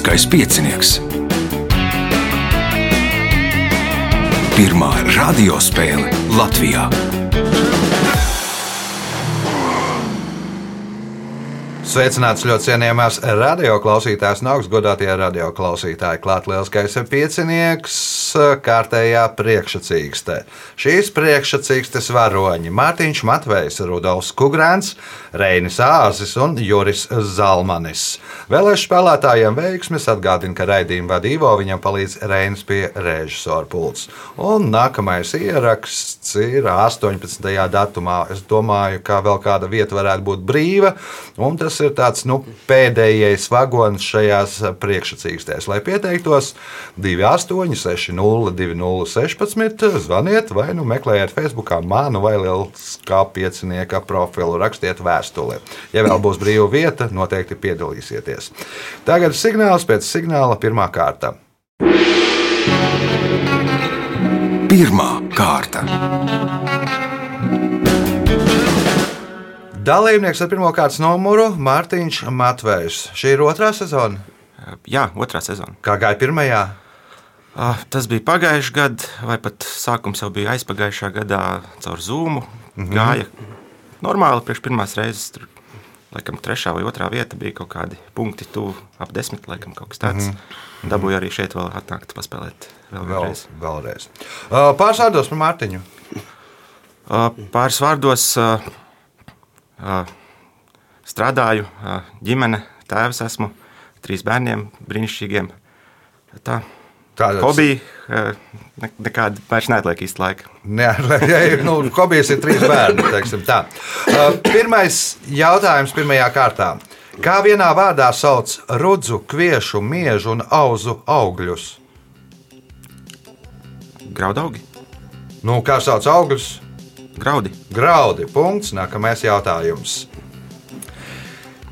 Lieliskais piecinieks. Pirmā radiospēle Latvijā. Sveicināts ļoti cienījamās radioklausītājas, no augstgadātie radioklausītāji. Klāt lielskais piecinieks, kārtējā priekšsacīkstē. Šīs priekšsacīkstes varoņi - Mārtiņš Matvejs, Rudolfs Kugrēns, Reinis Āzis un Juris Zalmanis. Vēlēšu spēlētājiem veiksmes atgādina, ka raidījuma vadībā viņam palīdz Reinis pie režisora pults. Un nākamais ieraksts ir 18. datumā. Es domāju, ka vēl kāda vieta varētu būt brīva, un tas ir tāds nu, pēdējais vagons šajās priekšsacīkstēs. Lai pieteiktos 28, 2016, zvaniet vai nu meklējiet Facebook manu vai Lielskā piecinieka profilu, rakstiet vēstuli. Ja vēl būs brīva vieta, noteikti piedalīsieties. Tagad signāls pēc signāla pirmā kārta. Pirmā kārta. Dalībnieks ar pirmā kārtas numuru Mārtiņš Matvejs. Šī ir otrā sezona. Jā, otrā sezona. Kā gāja pirmajā? Ah, Tas bija pagājušajā gadā, vai pat sākums jau bija aizpagājušā gadā caur Zoom. Mm -hmm. Gāja normāli priekš pirmās reizes. Tur, laikam, trešā vai otrā vieta bija kaut kādi punkti, tuvu ap desmit, laikam, kaut kas tāds. Mm -hmm. Dabūju arī šeit vēl atnākt, paspēlēt vēl Vēl, vienreiz. vēlreiz. Uh, Pāris vārdos par Mārtiņu. Ah, Pāris vārdos ah, ah, strādāju, ah, ģimene, tēvs esmu, trīs bērniem, brīnišķīgiem. Tā, Tādas hobiji, ah, ne- nekāda vairs neatliek īsti laika. Nē, nu, hobijs ir trīs bērni. Uh, Pirmais jautājums pirmajā kārtā. Kā vienā vārdā sauc rudzu, kviešu, miežu un auzu augļus? Graudaugi, Nu, kā sauc augļus? graudi. Graudi. Punkts. Nākamais jautājums.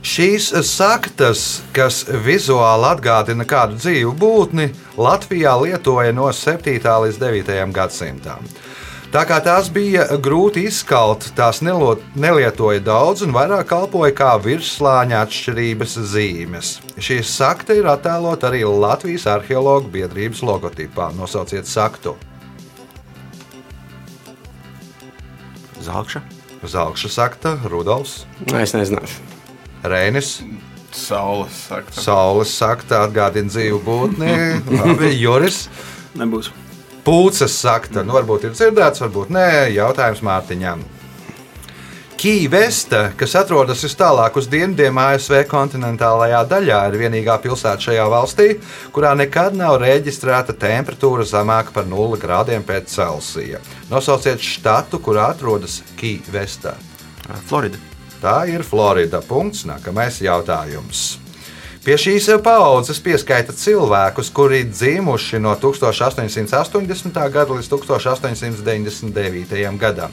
Šīs saktas, kas vizuāli atgādina kādu dzīvu būtni, Latvijā lietoja no 7. līdz 9. gadsimtam. Tā kā tās bija grūti izskaut, tās nelietoja daudz un vairāk kalpoja kā virsslāņa atšķirības zīmes. Šī sakta ir attēlota arī Latvijas arheologu biedrības logotipā. Nosauciet saktu. Zelkša, Zelkša sakta, Rudolfs, Es nezināšu. Reinis. Saules sakta. Saules sakta atgādina dzīvu būtni. Labi, Juris. Nebūs. Pūces sakta. Nu, varbūt ir dzirdēts, varbūt nē. Jautājums Mārtiņam. Kīvesta, kas atrodas vis tālāk uz dienvidiem ASV kontinentālajā daļā, ir vienīgā pilsēta šajā valstī, kurā nekad nav reģistrēta temperatūra zemāka par 0 grādiem pēc Celsija. Nosauciet štatu, kurā atrodas Kīvesta. Florida. Tā ir Florida. Punkts. Nākamais jautājums. Pie šīs paudzes pieskaita cilvēkus, kuri dzimuši no 1880. gada līdz 1899. gadam.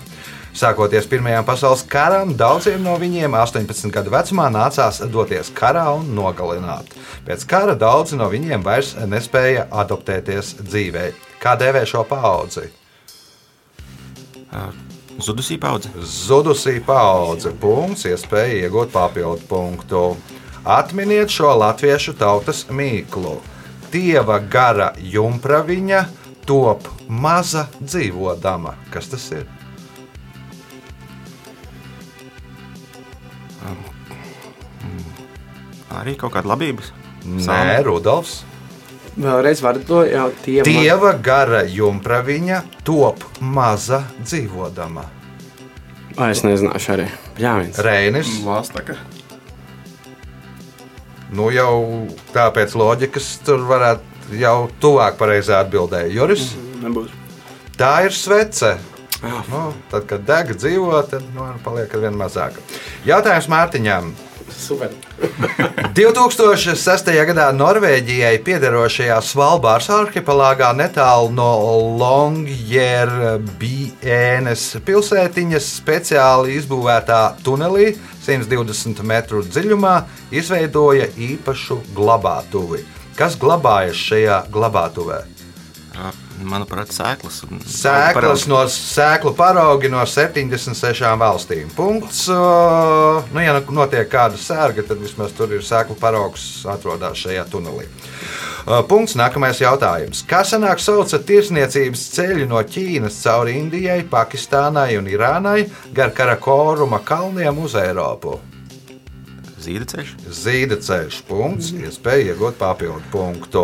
Sākoties Pirmajam pasaules karam, daudziem no viņiem 18 gadu vecumā nācās doties karā un nogalināt. Pēc kara daudzi no viņiem vairs nespēja adaptēties dzīvē. Kā dēvē šo paudzi? Zudusī paudze. Zudusī paudze. Punkts, iespēja iegūt papildu punktu. Atminiet šo latviešu tautas mīklu. Dieva gara jumpraviņa top maza dzīvodama. Kas tas ir? Arī kaut kāda labības. Nē, Rudolfs. Vēlreiz var to jau tievu. Dieva gara jumpraviņa top maza dzīvodama. Ai, Es nezināšu arī. Jā, viens. Reinis. Lāstaka. Nu jau tāpēc loģikas tur varētu jau tuvāk pareizā atbildēja. Juris. Nebūs. Tā ir svece. Jā. Nu, tad, kad deg dzīvo, tad nu, paliek ar vien mazāk. Jautājums Mārtiņam. Super. 2006. gadā Norvēģijai piederošajā Svalbāras arhipelāgā netālu no Longyearbienes pilsētiņas speciāli izbūvētā tunelī 120 metru dziļumā izveidoja īpašu glabātuvi. Kas glabājas šajā glabātuvē? Manuprāt, sēklas. un- Sēklas no sēklu paraugi no 76 valstīm. Punkts. Nu, ja notiek kāda sērga, tad vismaz tur ir sēklu paraugs, atrodas šajā tunelī. Punkts. Nākamais jautājums. Kā senāk sauca tirsniecības ceļu no Ķīnas cauri Indijai, Pakistānai un Irānai gar Karakoruma kalniem uz Eiropu? Zīda ceļš. Zīda ceļš, punkts, iespēja iegūt papildu punktu.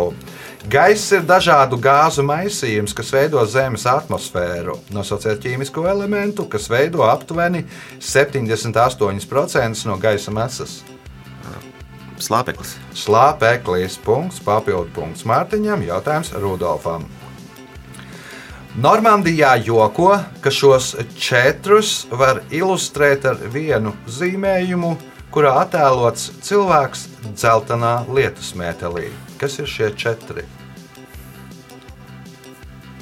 Gaiss ir dažādu gāzu maisījums, kas veido Zemes atmosfēru. Nosauciet ķīmisko elementu, kas veido aptuveni 78% no gaisa masas. Slāpeklis. Slāpeklis, punkts, papildu punkts Mārtiņam, jautājums Rudolfam. Normandijā joko, ka šos četrus var ilustrēt ar vienu zīmējumu, kurā attēlots cilvēks dzeltenā lietus mētelī. Kas ir šie četri?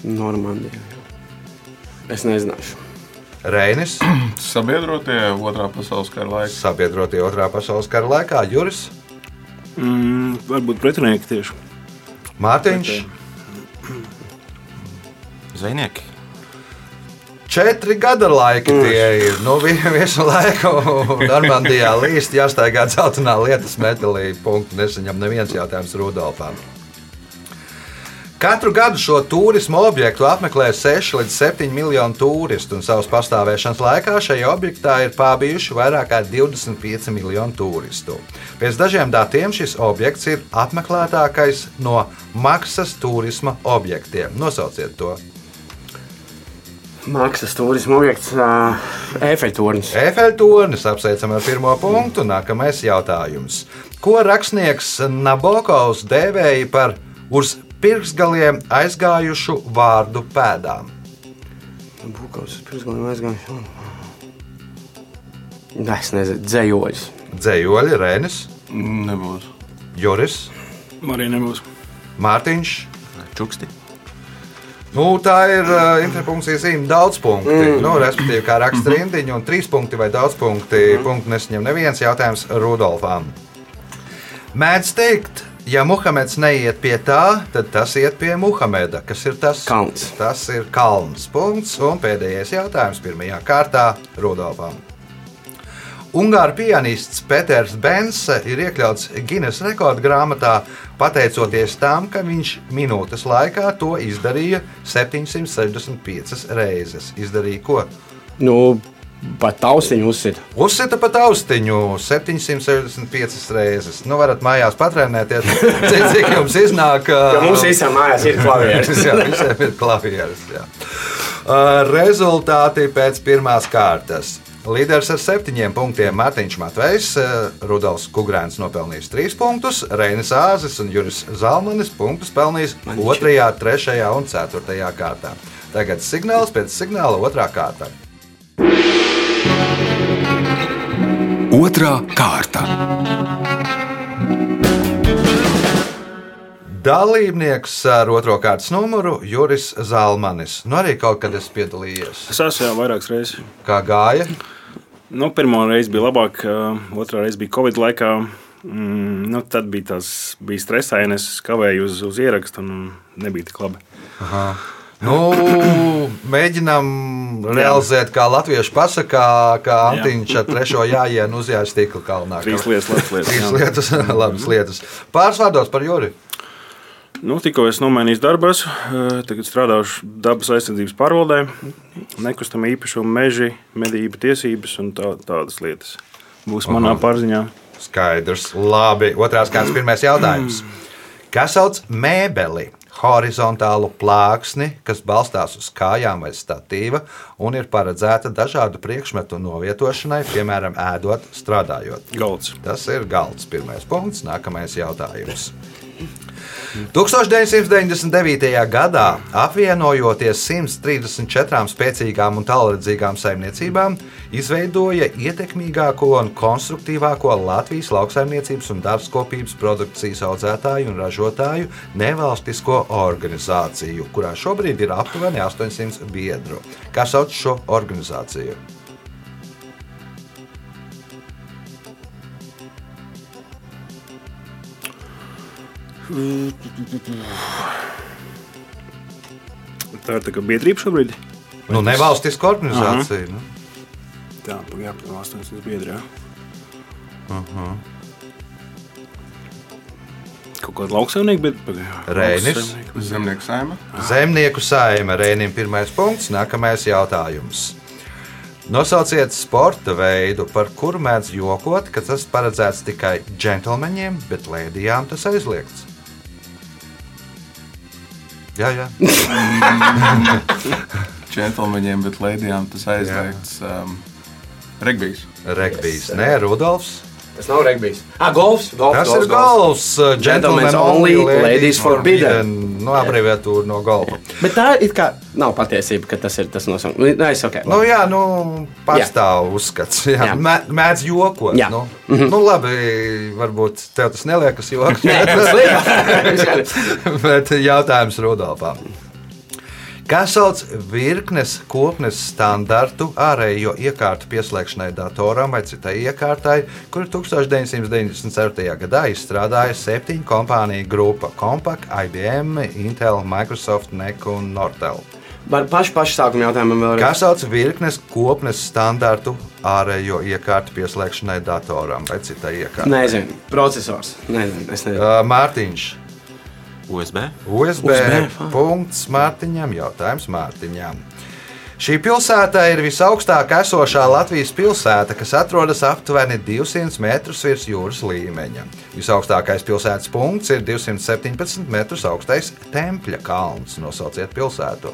Normandija. Es nezināšu. Reinis, Sabiedrotie otrā pasaules kara laikā. sabiedrotie otrā pasaules kara laikā, Juris, Mm, varbūt pretinieki tieši. Mārtiņš. Zvejnieki. Četri gada laiki tie ir. Nu, vi- visu laiku Normandijā līst, jāstaigā dzeltenā lietas metālī. Punktu nesaņem neviens jautājums Rudolfam. Katru gadu šo turismu objektu apmeklē 6 līdz 7 miljoni turistu, un savas pastāvēšanas laikā šajā objektā ir pābijuši vairāk kā 25 miljoni turistu. Pēc dažiem datiem šis objekts ir apmeklētākais no maksas turisma objektiem. Nosauciet to! Maksas turisma objekts, efektornis. Efeļtornis apsveicam ar pirmo punktu. Nākamais jautājums. Ko rakstnieks Nabokovs dēvēja par uz pirkstgaliem aizgājušu vārdu pēdām? Bukaus uz pirmsgaliem aizgājuši. Nē, es nezinu, dzējoļus. Dzējoļi, Rēnis, Nebūs. Juris, Arī nebūs. Mārtiņš. Čuksti. Nu, tā ir uh, interpunkcija zīme daudz punktu. Mm. Nu, respektīvi, kā raksta rindiņa, un trīs punkti vai daudz punkti. Mm. Punktu nesaņem neviens jautājums Rudolfam. Mēdz teikt, ja Muhameds neiet pie tā, tad tas iet pie Muhameda. Kas ir tas? Kalns. Tas ir kalns. Punkts. Un pēdējais jautājums pirmajā kārtā Rudolfam. Ungāru pianists Peters Bense ir iekļauts Guinness rekordu grāmatā pateicoties tam, ka viņš minūtes laikā to izdarīja 765 reizes. Izdarīja ko? Nu, pat taustiņu uzsita. Uzsita pat austiņu 765 reizes. Nu, varat mājās patrenēties, cik, cik jums iznāk. Jo mums visām mājās ir klavieres. jā, visiem ir klavieres. jā. Rezultāti pēc pirmās kārtas. Līderis ar septiņiem punktiem Mārtiņš Matvejs, uh, Rudolfs Kungrēns nopelnījis trīs punktus, Reinis Āzis un Juris Zalmanis punktus pelnījis otrajā, trešajā un ceturtajā kārtā. Tagad signāls pēc signāla otrā kārta. Otra kārta. Dalībnieks ar otro kārtas numuru Juris Zalmanis. Nu, arī kaut kad es piedalījos. Es esmu jau vairākas reizes. Kā gāja? Nu, pirmā reize bija labāk, otrā reize bija Covid laikā. Mm, nu, tad bija tas bija stresaini. Es kavēju uz, uz ierakstu un nebija tik labi. Nu, mēģinām realizēt, kā latviešu pasakā, kā Antiņš ar trešo jāienu uzjāja stikla kalnā. Trīs lietas, labas lietas. Trīs lietas, labas lietas. Pāris vārdos par Juri. Nu, tikko es nomainīju darbu, tagad strādāšu dabas aizsardzības pārvaldē, nekustamā īpašuma meži, medību tiesības un tā, tādas lietas. Būs manā pārziņā. Skaidrs, labi. Otrās kārtas pirmais jautājums. Kas sauc mēbeli? Horizontālu plāksni, kas balstās uz kājām vai statīva un ir paredzēta dažādu priekšmetu novietošanai, piemēram, ēdot, strādājot. Galds. Tas ir galds. Pirmais punkts. Nākamais jautājums. 1999. gadā, apvienojoties 134 spēcīgām un tālredzīgām saimniecībām, izveidoja ietekmīgāko un konstruktīvāko Latvijas lauksaimniecības un dārzkopības produkcijas audzētāju un ražotāju nevalstisko organizāciju, kurā šobrīd ir aptuveni 800 biedru. Kā sauc šo organizāciju? Tā ir tā kā biedrība šobrīd. Nu, nevalstiska organizācija. Nu. Tā, jā, 800 biedri. Jā. Kaut kāda lauksaimnieka, bet pagaidām. Reinis. Zemnieku saima. Zemnieku saima Rēnim pirmais punkts, nākamais jautājums. Nosauciet sporta veidu, par kuru mēdz jokot, ka tas paredzēts tikai džentlmeņiem, bet lēdijām tas aizliegts. Jā, jā. Džentlmeņiem, bet lēdijām tas aizliegts. Um, Regbijs. Regbijs. Nē, Rudolfs. Tas nav regbijs. Ah, golfs. golfs Tas golfs, ir golfs. uh, Gentlemen's only, ladies forbidden. Nu, abreviatūra no golfa. Bet tā ir kā nav patiesība, ka tas ir tas nosaukums. Nē, es ok. Nu, jā, nu, pastāv uzskats. Jā, Jā. Mē- Mēdz jokot. Jā. Nu, nu, labi, varbūt tev tas neliekas joks. Nē, tas liekas. Bet jautājums Rudolfam. Kā sauc virknes kopnes standartu ārējo iekārtu pieslēgšanai datoram vai citai iekārtai, kuru 1997. gadā izstrādāja septiņu kompāniju grupa - Compaq, IBM, Intel, Microsoft, NEC un Nortel. Var pašu, pašu sākumu jautājumam Kā vēlreiz. sauc virknes kopnes standartu ārējo iekārtu pieslēgšanai datoram vai citai iekārtai? Nezinu, procesors. Nezinu, nezinu. Uh, Mārtiņš. USB. USB. USB, Punkts Mārtiņam. Jautājums Mārtiņam. Šī pilsēta ir visaugstāk esošā Latvijas pilsēta, kas atrodas aptuveni 200 metrus virs jūras līmeņa. Visaugstākais pilsētas punkts ir 217 metrus augstais Tempļa kalns. Nosauciet pilsētu.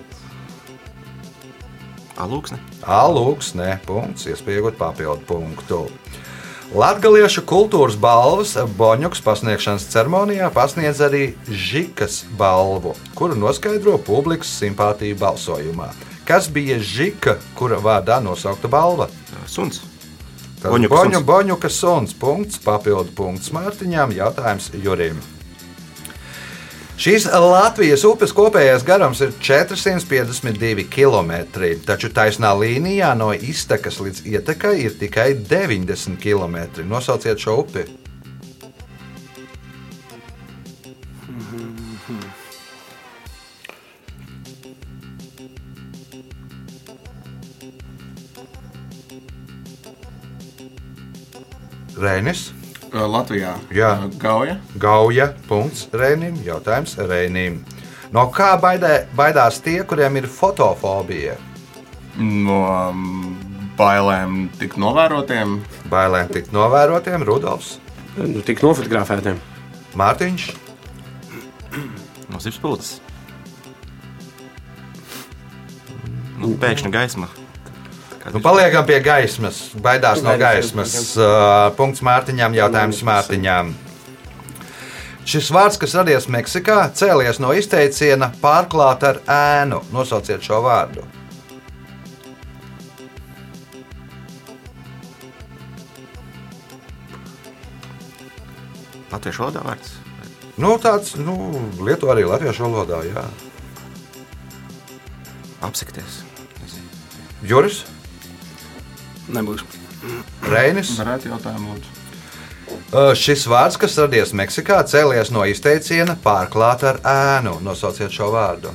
Alūksne. Alūks, nē, punkts, iespējot papildu punktu. Latviešu kultūras balvas Boņuks pasniegšanas ceremonijā pasniedz arī Žikas balvu, kuru noskaidro publikas simpātiju balsojumā. Kas bija Žika, kura vārdā nosaukta balva? Suns. Boņuka Boņu, suns. Boņuka suns. Punkts, papildu punkts Mārtiņām. Jautājums Jurim. Šīs Latvijas upes kopējais garums ir 452 km, taču taisnā līnijā no iztekas līdz ietekai ir tikai 90 km. Nosauciet šo upi. Rēnis, Latvijā. Jā. Uh, Gauja. Gauja, punkts Rēnim, jautājums Rēnim. No kā baidē, baidās tie, kuriem ir fotofobija? No um, bailēm tik novērotiem. Bailēm tikt novērotiem, Rudolfs, Nu, tik nofotografētiem. Mārtiņš, No zivspuldzes. Nu, pēkšņa gaisma. Nu, paliekam pie gaismas. Baidās no gaismas. Uh, punkts Mārtiņam, jautājums Mārtiņam. Šis vārds, kas radies Meksikā, cēlies no izteiciena pārklāt ar ēnu. Nosauciet šo vārdu. Latviešu valodā vārds. Nu, tāds nu, lietu arī latviešu valodā. Jā. Apsikties. Juris, Nebūs. Reinis. Varētu jautājumu lūdzu. Uh, Šis vārds, kas radies Meksikā, cēlies no izteiciena pārklāt ar ēnu. Nosauciet šo vārdu.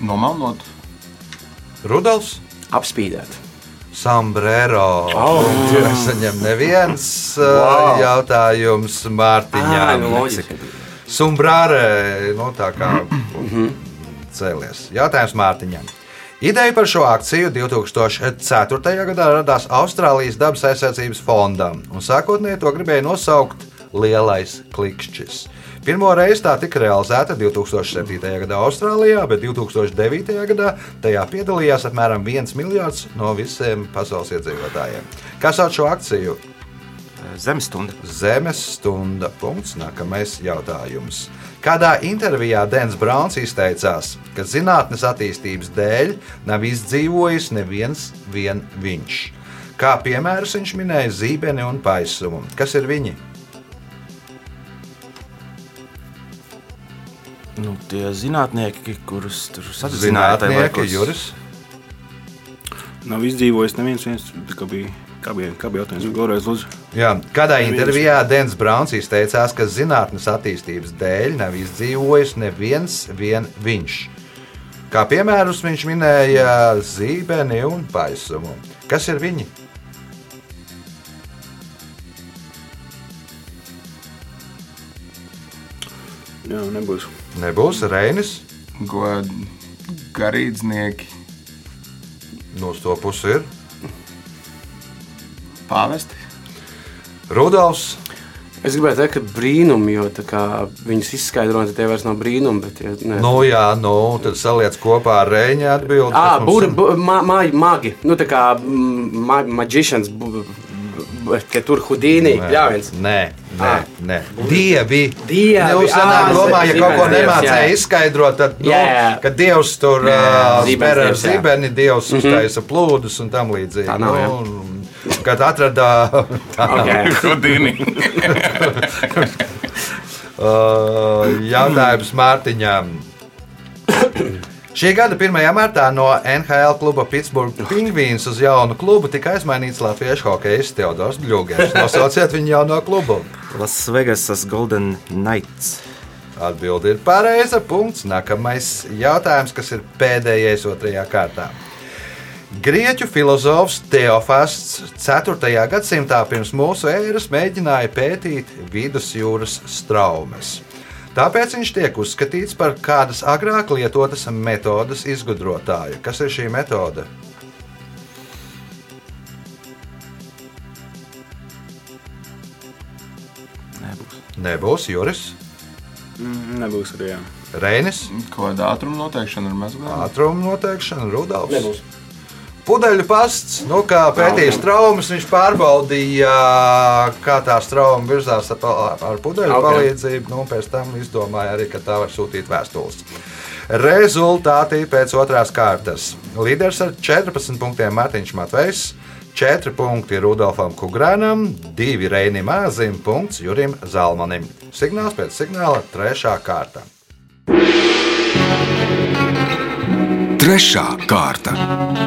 Nomalnot. Rudolfs, Apspīdēt. Sombrero. Oh. Nesaņem neviens Wow. jautājums nu, Mārtiņām. loģiski. Sombrāre, nu tā kā cēlies. Jautājums Mārtiņam. Ideja par šo akciju 2004. gadā radās Austrālijas dabas aizsardzības fondam, un sākotnēji to gribēja nosaukt Lielais klikšķis. Pirmo reizi tā tika realizēta 2007. gadā Austrālijā, bet 2009. gadā tajā piedalījās apmēram 1 miljards no visiem pasaules iedzīvotājiem. Kas sauc šo akciju? Zemes stunda. Zemes stunda. Punkts. Nākamais jautājums. Kādā intervijā Dens Browns izteicās, ka zinātnes attīstības dēļ nav izdzīvojis neviens vien viņš. Kā piemērus viņš minēja zīmeni un paisumu. Kas ir viņi? Nu, tie zinātnieki, kurus tur sazināja, Zinātnieki, Juris. Nav izdzīvojis neviens. Viens, kā bija, kā bija, kā bija jautājums? Vēlreiz, lūdzu. Jā, kādā intervijā Dens Browns izteicās, ka zinātnes attīstības dēļ nav izdzīvojis neviens vien viņš. Kā piemērus viņš minēja zīmeni un paisumu. Kas ir viņi? Jā, nebūs. Nebūs Reinis. Garīdznieki No to puses ir pāvesti. Rudolfs. Es gribēju teikt, ka brīnumi, jo kā viņas izskaidro, tad tie vairs nav brīnumi. Bet, ja, ne. Nu, jā, nu, tad saliec kopā ar Reņģa atbildību. Ah, bur, bu, ma, ma, magi. Nu, tā kā ma, bu, ka tur hudīnī pļāviens. Nē, nē, nē. Dievi. Dievi, Jūs senāk ā, domā, ja kaut ko nemācēja izskaidrot, tad, nu, kad Dievs tur spēr ar. Mhm. zibeni, Dievs uztaisa plūdus un tam līdzīgi. Tā nav, jā. Kad atrada Okay. Rudīni. uh, jautājums Mārtiņam. Šī gada 1. martā no NHL kluba Pittsburgh Penguins uz jaunu klubu tika aizmainīts latviešu hokejs Teodors Bļūgers. Nosauciet viņu jauno klubu. Lasvegasas Golden Knights. Atbilde ir pareiza. Punkts. Nākamais jautājums, kas ir pēdējais otrajā kārtā. Grieķu filozofs Teofasts 4. gadsimtā pirms mūsu ēras mēģināja pētīt vidusjūras straumes. Tāpēc viņš tiek uzskatīts par kādas agrāk lietotas metodes izgudrotāju. Kas ir šī metode? Nebūs. Nebūs Juris, Mm, Nebūs arī. Jā. Reinis, Ko ātruma noteikšana ar mazgājumu? ātruma noteikšana, Rudolfs. Nebūs. Pudeļu pasts, nu, kā pētījis traumas, viņš pārbaudīja, kā tā trauma virzās ar, ar pudeļu Ok. okay. palīdzību. Nu, un pēc tam izdomāja arī, ka tā var sūtīt vēstules. Rezultāti pēc otrās kārtas. Līderis ar 14 punktiem Mārtiņš Matvejs, 4 punkti Rudolfam Kugrānam, 2 Reinim Āzim, punkts Jurim Zalmanim. Signāls pēc signāla - trešā kārta. Trešā kārta.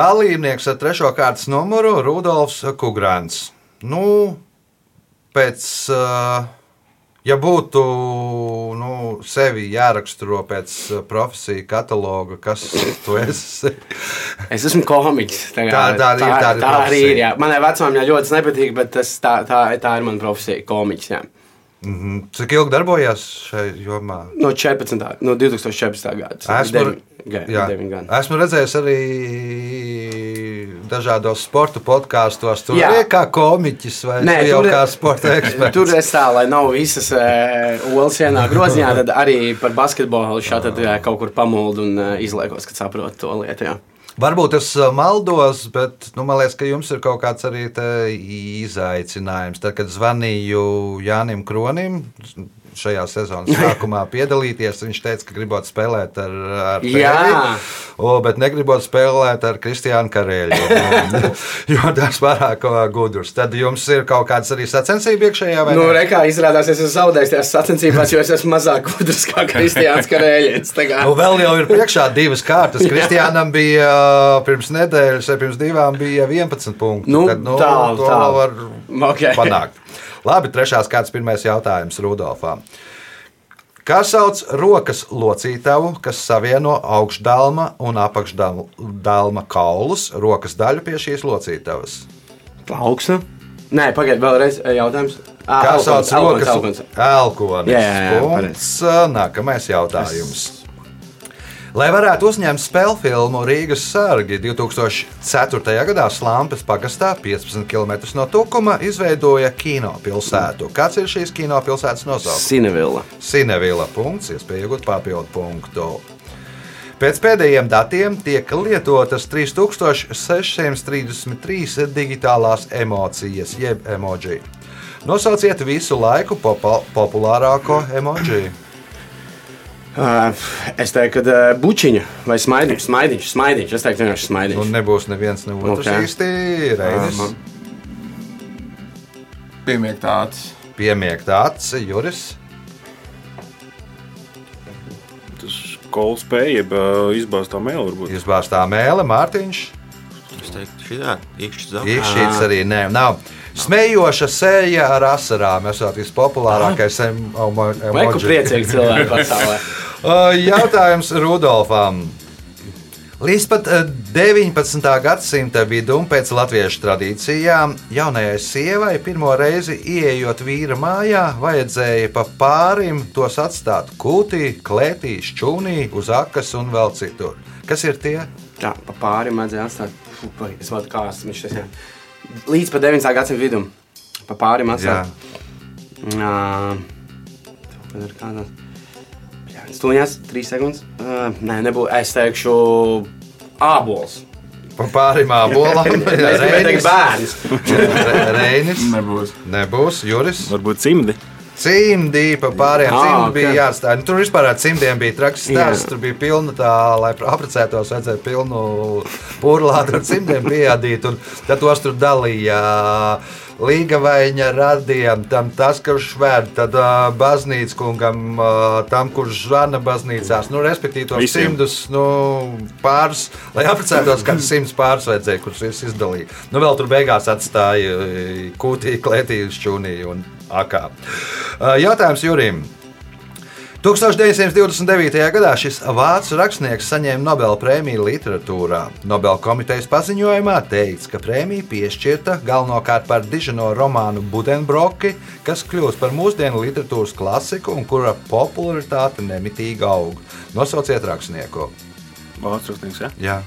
Dalībnieks ar trešo kārtas numuru Rudolfs Kungrāns. Nu, pēc, uh, ja būtu nu, sevi jāraksturo pēc uh, profesiju kataloga, kas tu esi? Es esmu komiķis. Tā, Tā- tā arī ir, tā ir tā arī ir. Jā. Manai vecumam ļoti nepatīk, bet tas, tā, tā, tā ir mana profesija, komiķis. Jā. Mhm. Cik ilgi darbojās šajā jomā? No 14. no 2014. gada. Esmu, jā, gadi. esmu redzējis arī dažādos sporta podkāstos. Tur arī kā komiķis vai Nē, jau tur- kā sporta eksperts. Tur es tā, lai nav visas uh, olas vienā groziņā, tad arī par basketbolu šādi uh, kaut kur pamuldu un uh, izliekos, kad saprotu to lietu. Jā. Varbūt es maldos, bet nu, man liekas, ka jums ir kaut kāds arī izaicinājums. Tad, kad zvanīju Jānim Kronim. Šajā sezonas sākumā piedalīties. Viņš teica, ka gribot spēlēt ar, ar Jā. Pēri, o, bet negribot spēlēt ar Kristiānu Karēļu. jo- jo tas pārāk gudrs. Tad jums ir kaut kāds arī sacensība iekšējā vai Nu, ne? rekā izrādās, es esmu zaudējis tajās sacensībās, jo es esmu mazāk gudrs kā Kristiāns Karēļins. Tā Nu, vēl jau ir priekšā divas kārtas. Kristiānam bija pirms nedēļas, vai pirms divām bija 11 punkti. Nu, Tad, nu, tālu, to tālu. var Ok. panākt. Labi, trešās kārtas pirmais jautājums Rudolfam. Kā sauc rokas locītavu, kas savieno augšdalma un apakšdalma kaulus, rokas daļu pie šīs locītavas? Plauksne? Nē, pagaidiet, vēlreiz eh, jautājums. Ā, Kā elkons, sauc elkons, rokas elkons. elkonis? Jā, jā, jā. Nākamais jautājums. Lai varētu uzņemt spēļu filmu Rīgas sārgi 2004. gadā Slampes pagastā 15 km no Tukuma izveidoja kino pilsētu. Kāds ir šīs kino pilsētas nosaukums? Sinevilla. Sinevila punkts, iespēja iegūt papildu punktu. Pēc pēdējiem datiem tiek lietotas 3633 digitālās emocijas, jeb emoji. Nosauciet visu laiku populārāko emoji. Uh, es teiktu, ka uh, bučiņa vai smaidiņš, smaidiņš, smaidiņš. Es teiktu, vienkārši Nu, smaidiņš. nebūs neviens ne otrs Ok. īsti reinis. Aha. Piemiegt tāds. Piemiegt acis, Juris. Tas kols spēja, jeb ā, izbāztā mēlē varbūt. Izbāztā mēlē, Mārtiņš. Es teiktu, šī tā īkšķis zaudējums. Īkšķīts arī nē, nav. Smejoša sēja ar asarām. Esat vispopulārākais emo- Vai kur emoji. priecīgi cilvēki pasaulē? Uh, Jautājums Rudolfam. Līdz pat uh, 19. gadsimta vidum pēc latviešu tradīcijām jaunajai sievai pirmo reizi ieejot vīra mājā, vajadzēja pa pārim tos atstāt kūtī, klētī, šķūnī, uz akas un vēl citur. Kas ir tie? Jā, pa pāri vajadzēja atstāt. Vai, Es vadu kā esmu viņš tas. jā. Līdz pat 19. gadsimta vidum. Pa pāri Jā. Jā. Tad ir kādā. Stūņās, trīs sekundes. Uh, nē, nebūs. Es teikšu, ābols. Pa pārim abolam. Es gribēju teikt bērns. Re- Reinis. Nebūs. Nebūs Juris. Varbūt cimdi. Cimdi pa pārējiem Ah, cimdiem bija jāstāj. Nu, tur vispār ar cimdiem bija traks stāsts. Tur bija pilna tā, lai apprecētos, vajadzēja pilnu pūlātu ar cimdiem piedīt. Tad tos tur dalīja. Līga vaina radījām, tam tas, kurš vēd, tad uh, baznīcas kungam, uh, tam, kurš zvana baznīcās. Nu, respektīvi, tos Visiem. simtus nu, pāris, lai apprecētos, kāds simts pāris vajadzēja, kurus visus izdalīja. Nu, vēl tur beigās atstāja kūtī, klētī, šķūnī un akā. Uh, Jautājums Jurim. 1929. gadā šis vācu rakstnieks saņēma Nobela prēmiju literatūrā. Nobela komitejas paziņojumā teikts, ka prēmija piešķirta galvenokārt par dižino romānu Budenbroki, kas kļūst par mūsdienu literatūras klasiku un kura popularitāte nemitīgi aug. Nosauciet rakstnieku. Vācu rakstnieks, ja? Jā,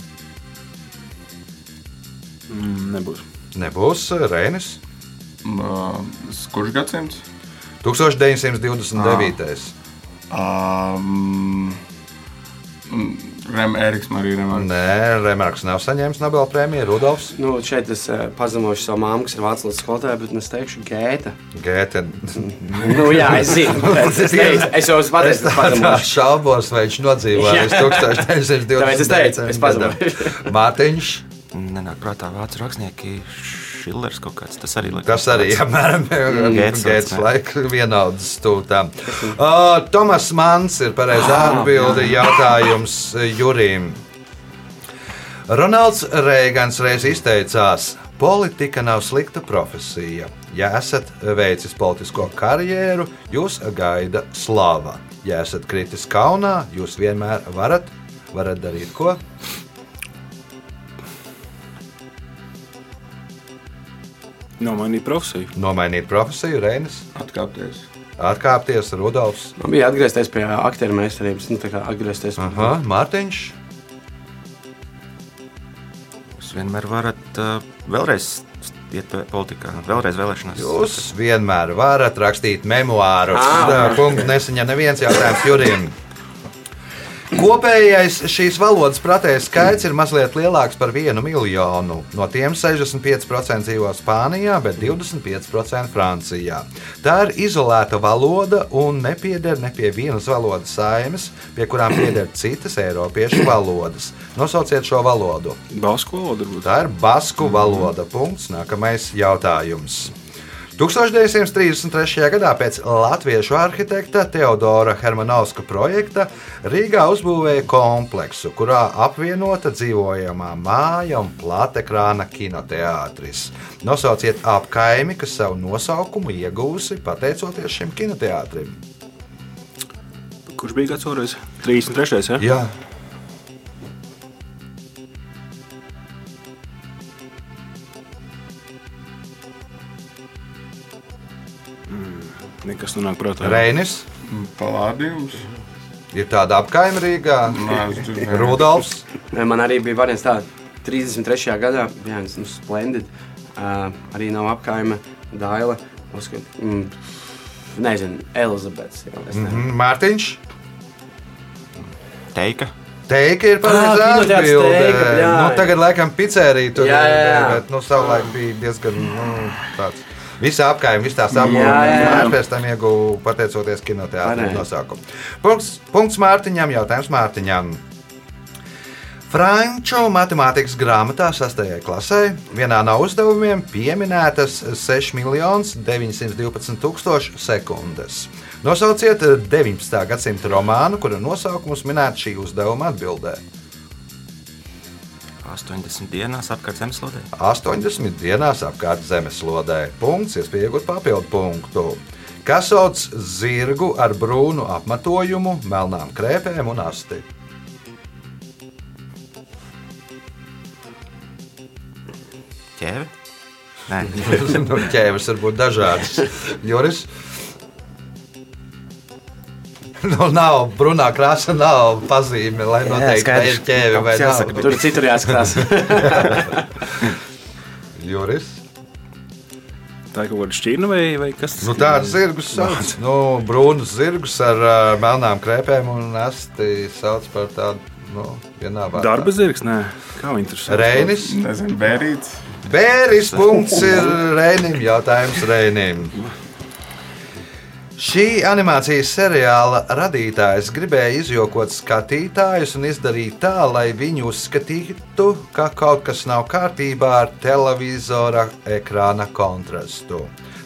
Mm, nebūs. nebūs Rēnis. Uh, kurš gadsimts? 1929. Um, Eriks, Marija Remarks. Nē, Remarks nav saņēmis Nobela prēmiju. Rudolfs Nu, šeit es uh, pazemošu savu māmu, kas ir valodas skolotāja, bet es teikšu Gēta. Gēte. Nu, jā, es zinu. bet Es, teicu, es jau esmu pateicis, Es pazemošu. šaubos, vai viņš nodzīvoja līdz 1920. Tāpēc es teicu, es pazaudēju. Mārtiņš, Nenāk prātā vācu rakstnieki. Šillers kaut kāds. Tas arī liekas. kas arī apmēram Gētas laika vienaudas stūtām. Uh, Tomas Mans ir pareizā atbildi jautājums Jurim. Ronalds Reigans reiz izteicās, politika nav slikta profesija. Ja esat veicis politisko karjeru, jūs gaida slava. Ja esat kritis kaunā, jūs vienmēr varat, varat darīt ko? Nomainīt profesiju. Nomainīt profesiju, Reinis, Atkāpties. atkāpties, Rudolfs, Man bija atgriezties pie aktieru meistarības, nu, tā atgriezties pie Aha, Mārtiņš. Jūs vienmēr varat uh, vēlreiz iet politikā, vēlreiz vēlēšanās. Jūs vienmēr varat rakstīt memoārus. Ah. Punkts nesaņem neviens jautājums Jurim. Kopējais šīs valodas pratējs skaits ir mazliet lielāks par vienu miljonu. No tiem 65% dzīvo Spānijā, bet 25% Francijā. Tā ir izolēta valoda un nepieder ne pie vienas valodas saimes, pie kurām pieder citas Eiropiešu valodas. Nosauciet šo valodu. Basku valoda. Tā ir basku valoda. Punkts. Nākamais jautājums. 1933. gadā pēc latviešu arhitekta Teodora Hermanovska projekta Rīgā uzbūvēja kompleksu, kurā apvienota dzīvojamā māja un plātekrāna kinoteātris. Nosauciet apkaimi, kas savu nosaukumu iegūsi pateicoties šim kinoteātrim. Kurš bija gads vēlreiz? 33. Ja? Jā, Nekas nenāk prātā. Reinis. Palādījums. Ir tāda apkaime Rīgā. Rudolfs. Man arī bija variants tāds. 33. gadā bija viens nu, splendid. Uh, arī nav apkaime, Daila. Uzskat, mm, nezinu, Elizabetes. nezinu. Mhm, Mārtiņš. Teika. Teika ir pareizā jā. Nu, tagad, laikam, pizzerija tur Jā, jā, jā. bet nu, savulaik bija diezgan nu, tāds. Jā, jā, jā. apgājumas pēc tam ieguva pateicoties kinoteātrim Pareizi. nosaukumu. Punkts, punkts Mārtiņam, jautājums Mārtiņam. Franču matemātikas grāmatā 6. klasē vienā no uzdevumiem pieminētas 6 miljonus 912 tūkstoši sekundes. Nosauciet 19. gadsimta romānu, kura nosaukums minēts šī uzdevuma atbildē. 80 dienās apkārt zemeslodē. 80 dienās apkārt zemeslodē. Punkts, iespēja iegūt papildu punktu. Kas sauc zirgu ar brūnu apmetojumu, melnām krēpēm un asti? Ķēve? Nē, nu, ķēvis var būt dažādas. Joris? Nu, nav brūnā krāsa, nav pazīme, lai noteikti vai ir ķēve vai nav. Jāsaka, Tur citur jāskatās. Juris? Tā ir kaut kāda šķirne vai, vai kas tas Nu, Tādu zirgus sauc. Nu, brūnus zirgus ar uh, melnām krēpēm un asti sauc par tādu. Nu. Darba zirgs, nē, kā viņi tur sauc? Reinis. Nezinu, bērīts. Bēris punkts ir Reinim. Jautājums Reinim. Šī animācijas seriāla radītājs gribēja izjokot skatītājus un izdarīt tā, lai viņi uzskatītu, ka kaut kas nav kārtībā ar televizora ekrāna kontrastu.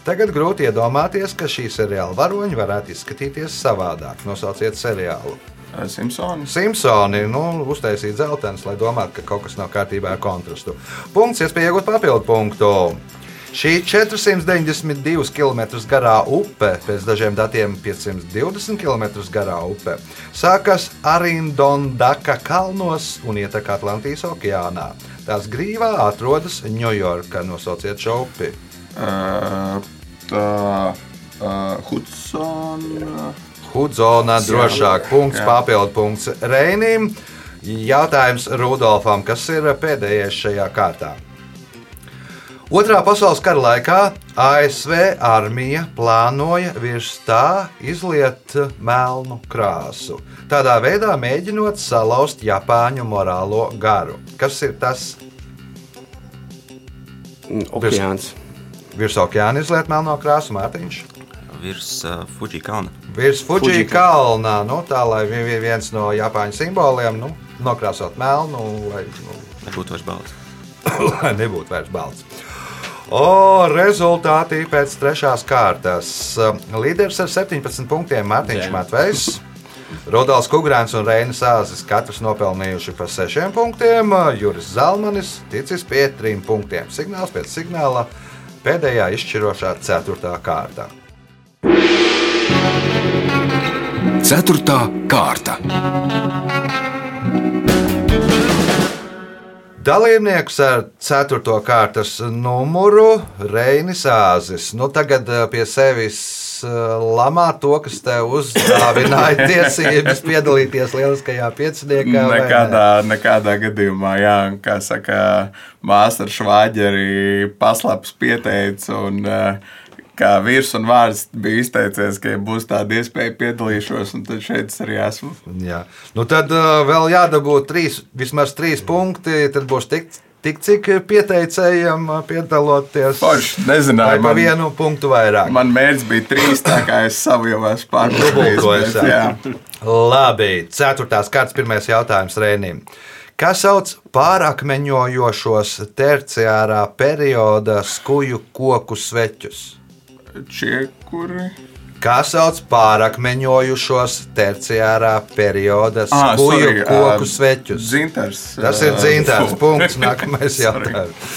Tagad grūti iedomāties, ka šī seriāla varoņi varētu izskatīties savādāk. Nosauciet seriālu. Simpsons. Simpsoni nu, uztaisīja dzeltenis, lai domātu, ka kaut kas nav kārtībā ar kontrastu. Punkts, iespēja iegūt papildu punktu. Šī 492 km garā upe, pēc dažiem datiem 520 km garā upe, sākas Arindondaka kalnos un ietek Atlantijas okeānā. Tās grīvā atrodas Ņujorka. Nosauciet šo upi. Uh, tā uh, Hudsona. Hudzonā drošāk. Punkts, papildu punkts Reinim. Jautājums Rudolfam, kas ir pēdējais šajā kārtā? Otrā pasaules kara laikā ASV armija plānoja virs tā izliet melnu krāsu. Tādā veidā mēģinot salauzt Japāņu morālo garu. Kas ir tas Okeāns. virs okeāna izliet melno krāsu, Mārtiņš? virs uh, Fuji kalna. Virs Fuji Fuji kalnā, nu, tā lai vi- vi- viens no Japāņu simboliem nu, nokrāsot melnu, lai, nu, Nebūtu vairs balts. lai nebūtu vairs balts. O, rezultāti pēc trešās kārtas. Līderis ar 17 punktiem Mārtiņš. Matvejs. Rodāls Kungrāns un Reinis Āzis katrs nopelnījuši pa 6 punktiem. Juris Zalmanis ticis pie 3 punktiem. Signāls pēc signāla pēdējā izšķirošā 4. kārta. Ceturtā kārta. Dalībnieks ar 4. kārtas numuru Reinis Āzis. Nu, tagad eh, pie sevis eh, lamā to, kas tev uzdāvināja tiesības piedalīties lieliskajā pieciniekā. vai ne? Nekādā, nekādā gadījumā, jā, kā saka, māsa ar švāģeri paslaps pieteica. Un, eh, Kā vīrs un vārds bija izteicies, ka ja būs tāda iespēja piedalīšos, un tad šeit es arī esmu. Jā. Nu, tad uh, vēl jādabū trīs, vismaz trīs punkti. Tad būs tik, tik cik pieteicējiem uh, piedaloties. Vai nezināju, man, vienu punktu vairāk? man mērķis bija trīs, tā kā es savu jau esmu jā. Labi, ceturtās kārtas, pirmais jautājums Rēnim. Kas sauc pārakmeņojošos terciārā perioda skuju koku sveķus? Čiekuri. Kā sauc pārakmeņojušos terciārā perioda Ah, skuju sorry, koku ā, sveķus? Dzintars. Tas ir ā, dzīvības fu. punkts. Nākamais jautājums.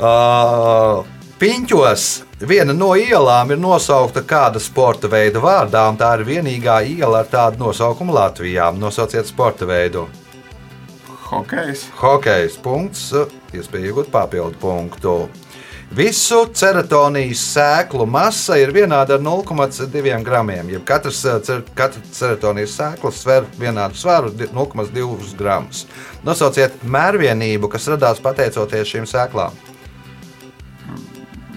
Uh, Piņķos viena no ielām ir nosaukta kāda sporta veida vārdā, un tā ir vienīgā iela ar tādu nosaukumu Latvijā. Nosauciet sporta veidu. Hokejs. Hokejs punkts, iespēja iegūt papildu punktu. Visu ceratonijas sēklu masa ir vienāda ar 0,2 gramiem. Jeb katrs, eh, cer- katra ceratonijas sēkla sver vienādu svaru di- 0,2 gramus. Nosauciet mērvienību, kas radās pateicoties šīm sēklām.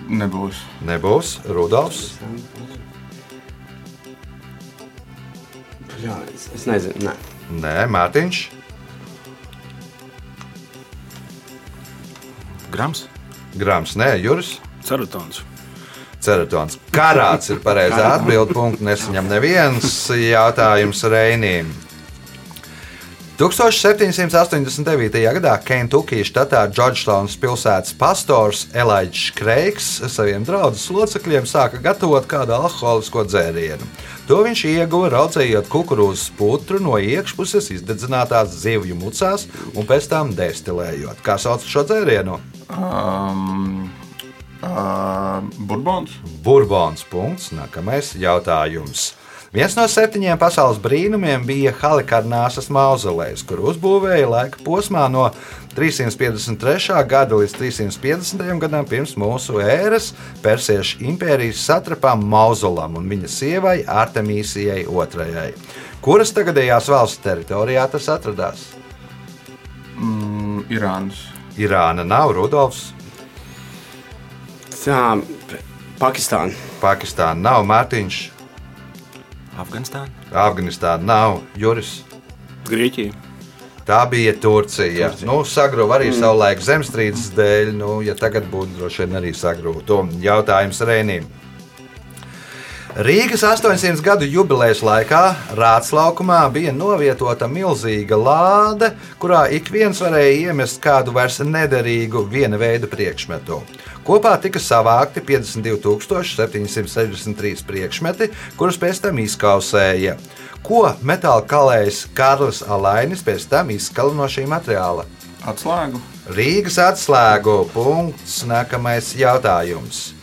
Nebūs. Nebūs Rudolfs. Jā, es, es nezinu. Nē. Nē, Mārtiņš. Grams. Grāms, nē, Juris. Ceratons. Ceratons. Karāts ir pareizā atbildība. Punkts nesaņem neviens jautājums Reinim. 1789. gadā Kentukijas štatā Džordžtaunas pilsētas pastors Elijs Kreigs saviem draugu locekļiem sāka gatavot kādu alkoholisko dzērienu. To viņš ieguva raudzējot kukurūzas putru no iekšpuses izdedzinātās zivju mucās un pēc tam destilējot. Kā sauc šo dzērienu? Um, uh, Burbons. Burbons. Punkts. Nākamais jautājums. Viens no septiņiem pasaules brīnumiem bija Halikarnāsas mauzolejs, kur uzbūvēja laika posmā no 353. gada līdz 350. gadam pirms mūsu ēras Persiešu impērijas satrapām Mauzolam un viņa sievai Artemīsijai II. Kuras tagadējās valsts teritorijā tas atradās? Mm, Irānas. Irāna nav Rudolfs, Tā, Pakistāna. Pakistāna nav Mārtiņš, Afganistāna. Afganistāna nav Juris. Grieķija. Tā bija Turcija. Turcija. Nu, Sagrūva arī mm. savulaik zemestrīces dēļ. Nu, ja tagad būtu droši vien arī sagrūta. Jautājums Rēnīm. Rīgas 800 gadu jubilejas laikā Rātslaukumā bija novietota milzīga lāde, kurā ik viens varēja iemest kādu vairs nederīgu viena veida priekšmetu. Kopā tika savākti 52,763 priekšmeti, kurus pēc tam izkausēja. Ko metāla kalējs Kārlis Alainis pēc tam izskala no šī materiāla? Atslēgu. Rīgas atslēgu punkts. Nākamais jautājums.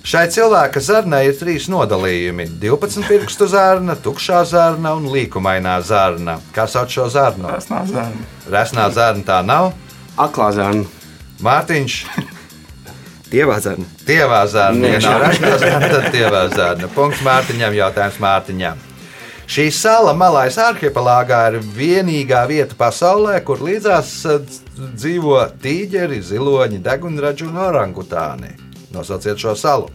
Šai cilvēka zarnai ir trīs nodalījumi - 12 pirkstu zarna, tukšā zarna un līkumainā zarna. Kā sauc šo zarnu? Nav zēna. Resnā zarna tā nav. Aklā zēna. Mārtiņš, Dievā zarna. tievā zarna. Ja nav resnā zarna, tad tievā zarna. Punkts Mārtiņam, jautājums Mārtiņam. Šī sala Malais arhipelāgā ir vienīgā vieta pasaulē, kur līdzās eh, dzīvo tīģeri, ziloņi, degunraģi un orangutāni. Nosauciet šo salu.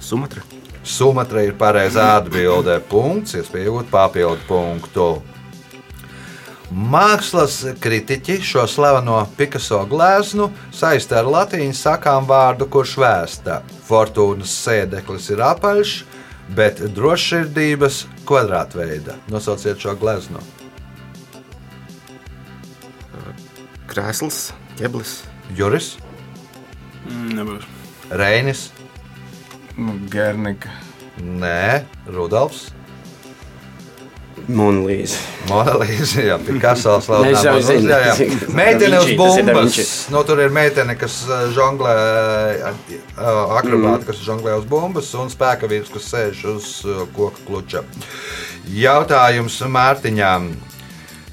Sumatra. Sumatra ir pareizā atbildē. Punkts, iespējot papildu punktu. Mākslas kritiķi šo slaveno Picasso gleznu saista ar latīņu sakām vārdu, kurš vēsta. Fortūnas sēdeklis ir apaļš, bet drošsirdības kvadrātveida. Nosauciet šo gleznu. Krēsls, ķeblis. Juris, Mm, Nebūs. Reinis, Nu, Gernika. Nē, Rudolfs. Monolīze. Monolīze, jā, Picasso slavenā Es jau zinu. Monolīze, jā, jā. Meitene uz Da Vinci, tas ir Da bumbas. Vinci. Nu, tur ir meitene, kas uh, žonglē, uh, akrobāti, kas žonglē uz bumbas, un spēka vīrs, kas sēž uz uh, koka kluča. Jautājums Mārtiņām.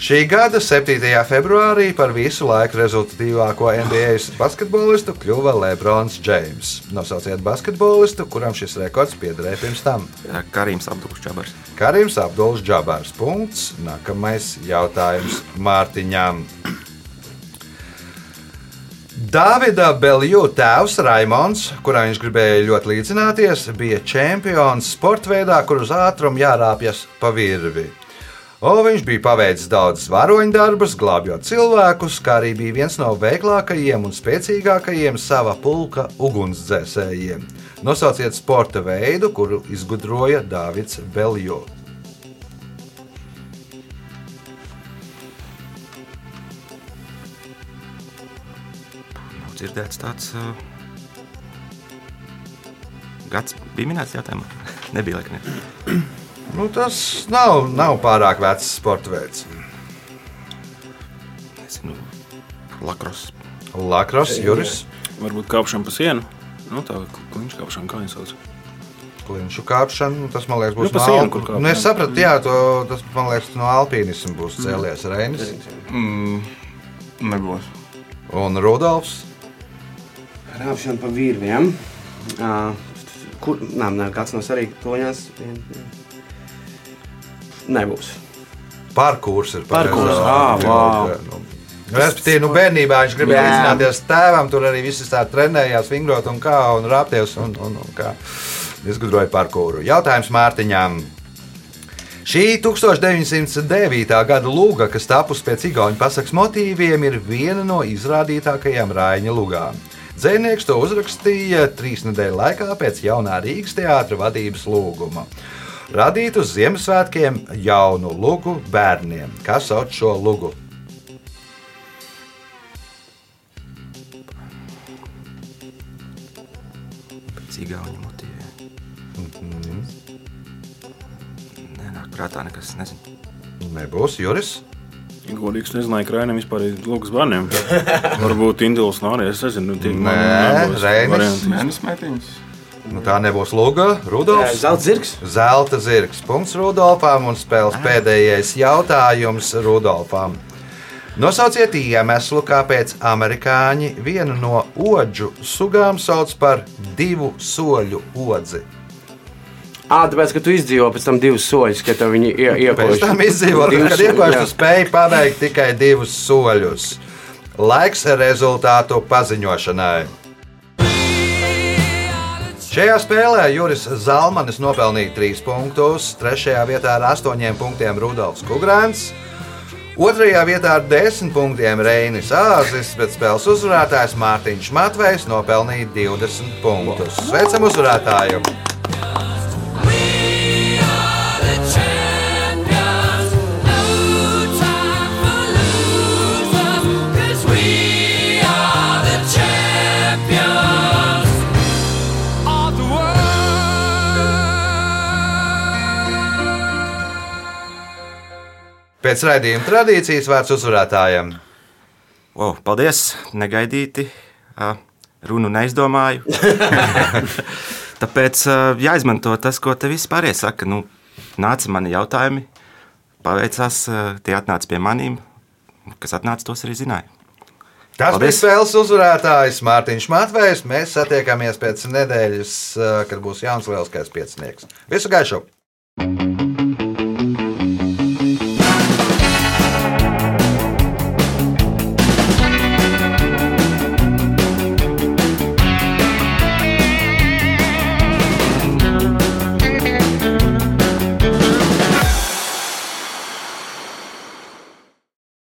Šī gada 7. februārī par visu laiku rezultatīvāko NBA basketbolistu kļuva Lebrons Džeims. Nosauciet basketbolistu, kuram šis rekords piederēja pirms tam. Jā, Karīms Abduls Čabars. Karims Abduls Džabārs. Punkts. Nākamais jautājums Mārtiņām. Dāvida Belju tēvs Raimons, kuram viņš gribēja ļoti līdzināties, bija čempions sporta veidā, kur uz ātrumu jārāpjas pa virvi. O, viņš bija paveicis daudzas varoņdarbus, glābjot cilvēkus, kā arī bija viens no veiklākajiem un spēcīgākajiem sava pulka ugunsdzēsējiem. Nosauciet sporta veidu, kuru izgudroja Dāvids Belju. Nav dzirdēts tāds. Uh, gads bija minēts jautājumā. Nebija laikam. Nu, tas nav, nav pārāk vecs sporta veids. Nezinu, lakros. Lakros, Juris, Varbūt kāpšana pa sienu. Nu, tā kliņš kāpšana, kā viņi sauc. Klinšu kāpšana. nu, Tas man liekas, būs Nu, pa no sienu, kur kāp, Nu, es sapratu, jā, to, tas man liekas, no alpīnisma būs cēlies Reinis Mm, nebūs. un Rudolfs. Rāpšana pa virviem. Uh, kur, nē, nē, kāds no arī toņās. Nebūs. Parkūrs ir ā, atbilde, vau. nu. Respektīvi, nu, bērnībā viņš gribēja līdzināties tēvam, tur arī viss tā trenējās, vingrot un kā, un rāpties un, un, un kā. Izgudroja parkūru. Jautājums Mārtiņām. Šī 1909. gada lūga, kas tapusi pēc Igaunijas pasakas motīviem, ir viena no izrādītākajām Rāņa lugām. Dzēnieks to uzrakstīja trīs nedēļu laikā pēc jaunā Rīgas teātra vadības lūguma. Radīt uz Ziemassvētkiem jaunu lugu bērniem. Kas sauc šo lugu? Pēc igauņu motīviem. Nenāk prātā nekas, nezinu. Nebūs Juris. Godīgs nezināju, ka Rainam vispār ir lūgas bērniem. Varbūt Indils nav arī. Es nezinu, tie Nē, man nebūs Reinis. Nu, tā nebūs Luga. Rudolfs. Zelta zirgs. Zelta zirgs. Punkts Rudolfam un spēles pēdējais jautājums Rudolfam. Nosauciet iemeslu, kāpēc amerikāņi vienu no odžu sugām sauc par divu soļu odzi. Ā, tāpēc, ka tu izdzīvo pēc tam divus soļus, kad viņi ie- Pēc tam izdzīvot, Divus kad jā. tu spēji paveikt tikai divus soļus. Laiks rezultātu paziņošanai. Šajā spēlē Juris Zalmanis nopelnīja 3 punktus, 3. vietā ar 8 punktiem Rudolfs Kungrāns, 2. vietā ar 10 punktiem Reinis Āzis, bet spēles uzvarētājs Mārtiņš Matvejs nopelnīja 20 punktus. Sveicam uzvarētāju! Pēc raidījuma tradīcijas vārds uzvarētājiem. Wow, paldies! Negaidīti. Runu neizdomāju. Tāpēc jāizmanto tas, ko te vispār iesaka. Nu, nāca mani jautājumi, paveicās, tie atnāca pie maniem. Kas atnāca, tos arī zināja. Tas Paldies. bija spēles uzvarētājs Mārtiņš Matvejs. Mēs satiekamies pēc nedēļas, kad būs jauns lielskais piecinieks. Visu gaišu!